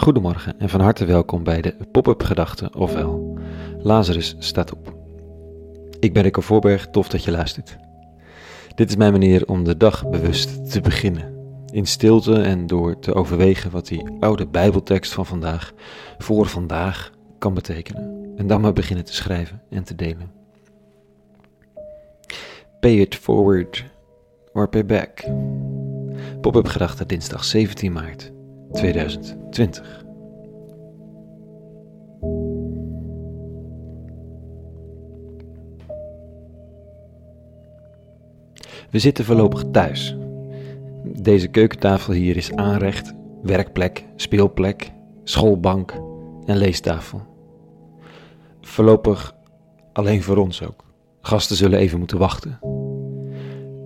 Goedemorgen en van harte welkom bij de Pop-up Gedachten, ofwel Lazarus staat op. Ik ben Rico Voorberg, tof dat je luistert. Dit is mijn manier om de dag bewust te beginnen. In stilte en door te overwegen wat die oude Bijbeltekst van vandaag voor vandaag kan betekenen. En dan maar beginnen te schrijven en te delen. Pay it forward or pay back. Pop-up gedachten dinsdag 17 maart 2020. We zitten voorlopig thuis. Deze keukentafel hier is aanrecht, werkplek, speelplek, schoolbank en leestafel. Voorlopig alleen voor ons ook. Gasten zullen even moeten wachten.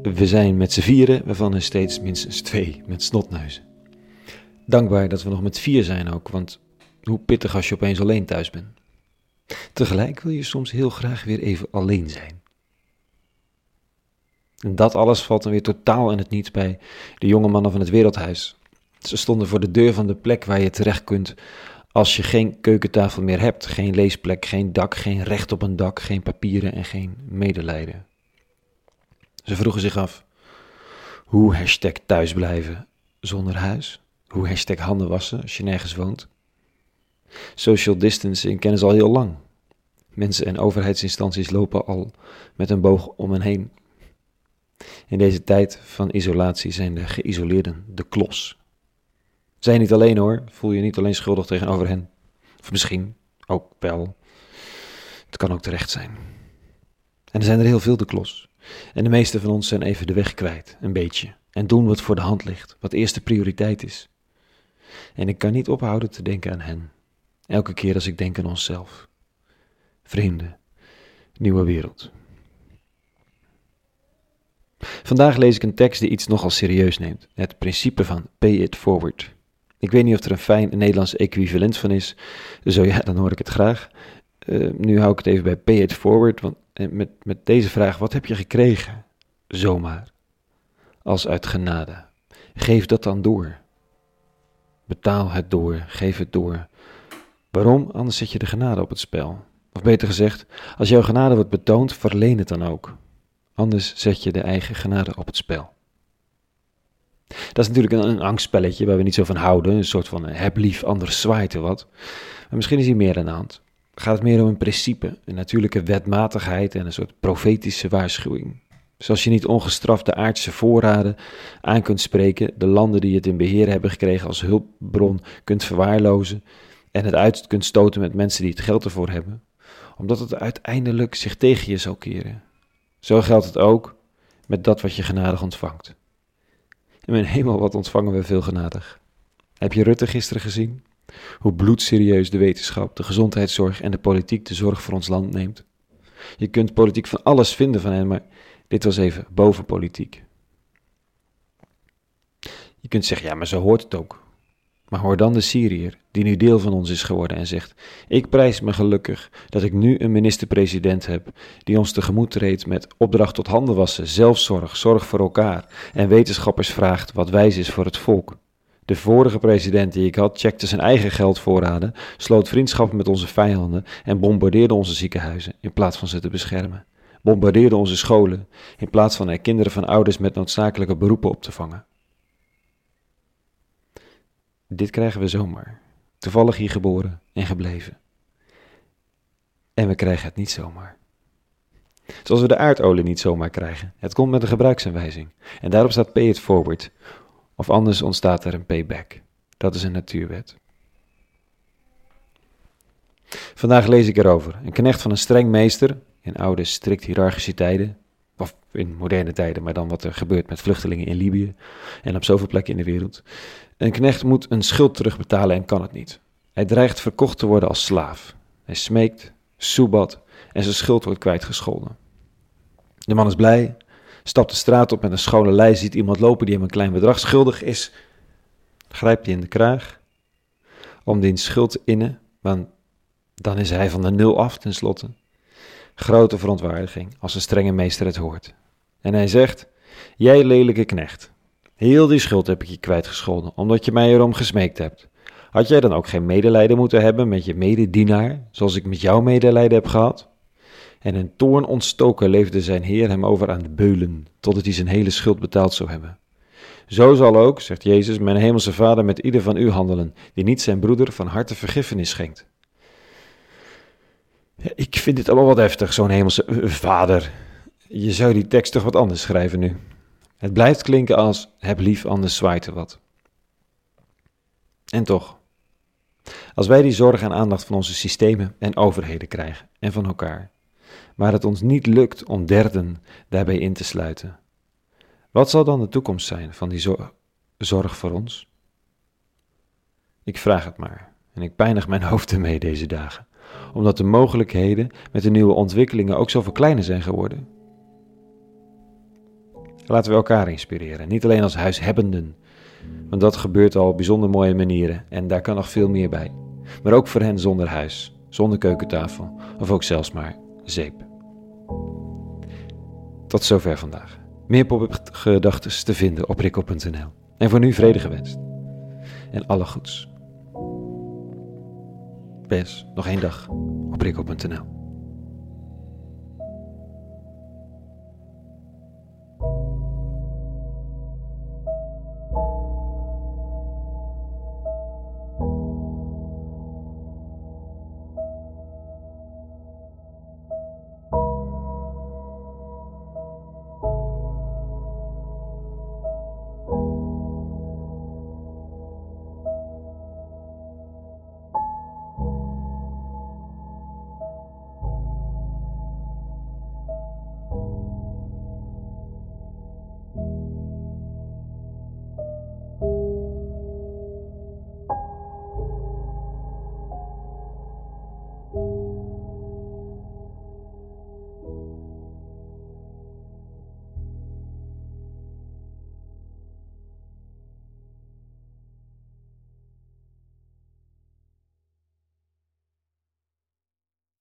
We zijn met z'n vieren, waarvan er steeds minstens twee met snotneuzen. Dankbaar dat we nog met vier zijn ook, want hoe pittig als je opeens alleen thuis bent. Tegelijk wil je soms heel graag weer even alleen zijn. En dat alles valt dan weer totaal in het niets bij de jonge mannen van het Wereldhuis. Ze stonden voor de deur van de plek waar je terecht kunt als je geen keukentafel meer hebt, geen leesplek, geen dak, geen recht op een dak, geen papieren en geen medelijden. Ze vroegen zich af, hoe thuisblijven zonder huis? Hoe hashtag handen wassen als je nergens woont? Social distancing kennen ze al heel lang. Mensen en overheidsinstanties lopen al met een boog om hen heen. In deze tijd van isolatie zijn de geïsoleerden de klos. Zij niet alleen hoor, voel je niet alleen schuldig tegenover hen. Of misschien ook wel. Het kan ook terecht zijn. En er zijn er heel veel de klos. En de meeste van ons zijn even de weg kwijt, een beetje. En doen wat voor de hand ligt, wat eerste prioriteit is. En ik kan niet ophouden te denken aan hen. Elke keer als ik denk aan onszelf. Vrienden, nieuwe wereld. Vandaag lees ik een tekst die iets nogal serieus neemt: het principe van pay it forward. Ik weet niet of er een fijn Nederlands equivalent van is. Zo ja, dan hoor ik het graag. Uh, nu hou ik het even bij pay it forward, want eh, met, met deze vraag: wat heb je gekregen? Zomaar. Als uit genade. Geef dat dan door. Betaal het door, geef het door. Waarom? Anders zet je de genade op het spel. Of beter gezegd, als jouw genade wordt betoond, verleen het dan ook. Anders zet je de eigen genade op het spel. Dat is natuurlijk een, angstspelletje waar we niet zo van houden. Een soort van heb lief, anders zwaait er wat. Maar misschien is hier meer aan de hand. Gaat het meer om een principe, een natuurlijke wetmatigheid en een soort profetische waarschuwing. Zoals je niet ongestraft de aardse voorraden aan kunt spreken, de landen die het in beheer hebben gekregen als hulpbron kunt verwaarlozen en het uit kunt stoten met mensen die het geld ervoor hebben, omdat het uiteindelijk zich tegen je zal keren. Zo geldt het ook met dat wat je genadig ontvangt. In mijn hemel, wat ontvangen we veel genadig. Heb je Rutte gisteren gezien? Hoe bloedserieus de wetenschap, de gezondheidszorg en de politiek de zorg voor ons land neemt. Je kunt politiek van alles vinden van hen, maar dit was even boven politiek. Je kunt zeggen, ja, maar zo hoort het ook. Maar hoor dan de Syriër, die nu deel van ons is geworden en zegt: Ik prijs me gelukkig dat ik nu een minister-president heb die ons tegemoet treedt met opdracht tot handen wassen, zelfzorg, zorg voor elkaar en wetenschappers vraagt wat wijs is voor het volk. De vorige president die ik had checkte zijn eigen geldvoorraden, sloot vriendschappen met onze vijanden en bombardeerde onze ziekenhuizen in plaats van ze te beschermen. Bombardeerde onze scholen in plaats van er kinderen van ouders met noodzakelijke beroepen op te vangen. Dit krijgen we zomaar. Toevallig hier geboren en gebleven. En we krijgen het niet zomaar. Zoals we de aardolie niet zomaar krijgen. Het komt met een gebruiksaanwijzing. En daarop staat pay it forward. Of anders ontstaat er een payback. Dat is een natuurwet. Vandaag lees ik erover. Een knecht van een streng meester, in oude strikt hiërarchische tijden, of in moderne tijden, maar dan wat er gebeurt met vluchtelingen in Libië en op zoveel plekken in de wereld. Een knecht moet een schuld terugbetalen en kan het niet. Hij dreigt verkocht te worden als slaaf. Hij smeekt, soebat en zijn schuld wordt kwijtgescholden. De man is blij, stapt de straat op met een schone lei, ziet iemand lopen die hem een klein bedrag schuldig is, grijpt hij in de kraag om die schuld te innen, want dan is hij van de nul af tenslotte. Grote verontwaardiging als een strenge meester het hoort. En hij zegt: Jij lelijke knecht, heel die schuld heb ik je kwijtgescholden, omdat je mij erom gesmeekt hebt. Had jij dan ook geen medelijden moeten hebben met je mededienaar, zoals ik met jou medelijden heb gehad? En in toorn ontstoken leefde zijn heer hem over aan de beulen, totdat hij zijn hele schuld betaald zou hebben. Zo zal ook, zegt Jezus, mijn hemelse vader met ieder van u handelen, die niet zijn broeder van harte vergiffenis schenkt. Ik vind dit allemaal wat heftig, zo'n hemelse eh, vader. Je zou die tekst toch wat anders schrijven nu. Het blijft klinken als heb lief, anders zwaait er wat. En toch, als wij die zorg en aandacht van onze systemen en overheden krijgen en van elkaar, maar het ons niet lukt om derden daarbij in te sluiten, wat zal dan de toekomst zijn van die zorg voor ons? Ik vraag het maar en ik pijnig mijn hoofd ermee deze dagen, omdat de mogelijkheden met de nieuwe ontwikkelingen ook zoveel kleiner zijn geworden. Laten we elkaar inspireren, niet alleen als huishebbenden, want dat gebeurt al op bijzonder mooie manieren en daar kan nog veel meer bij. Maar ook voor hen zonder huis, zonder keukentafel of ook zelfs maar zeep. Tot zover vandaag. Meer popgedachten te vinden op rikkel.nl. En voor nu vrede gewenst. En alle goeds. Bes, nog één dag op rikkel.nl.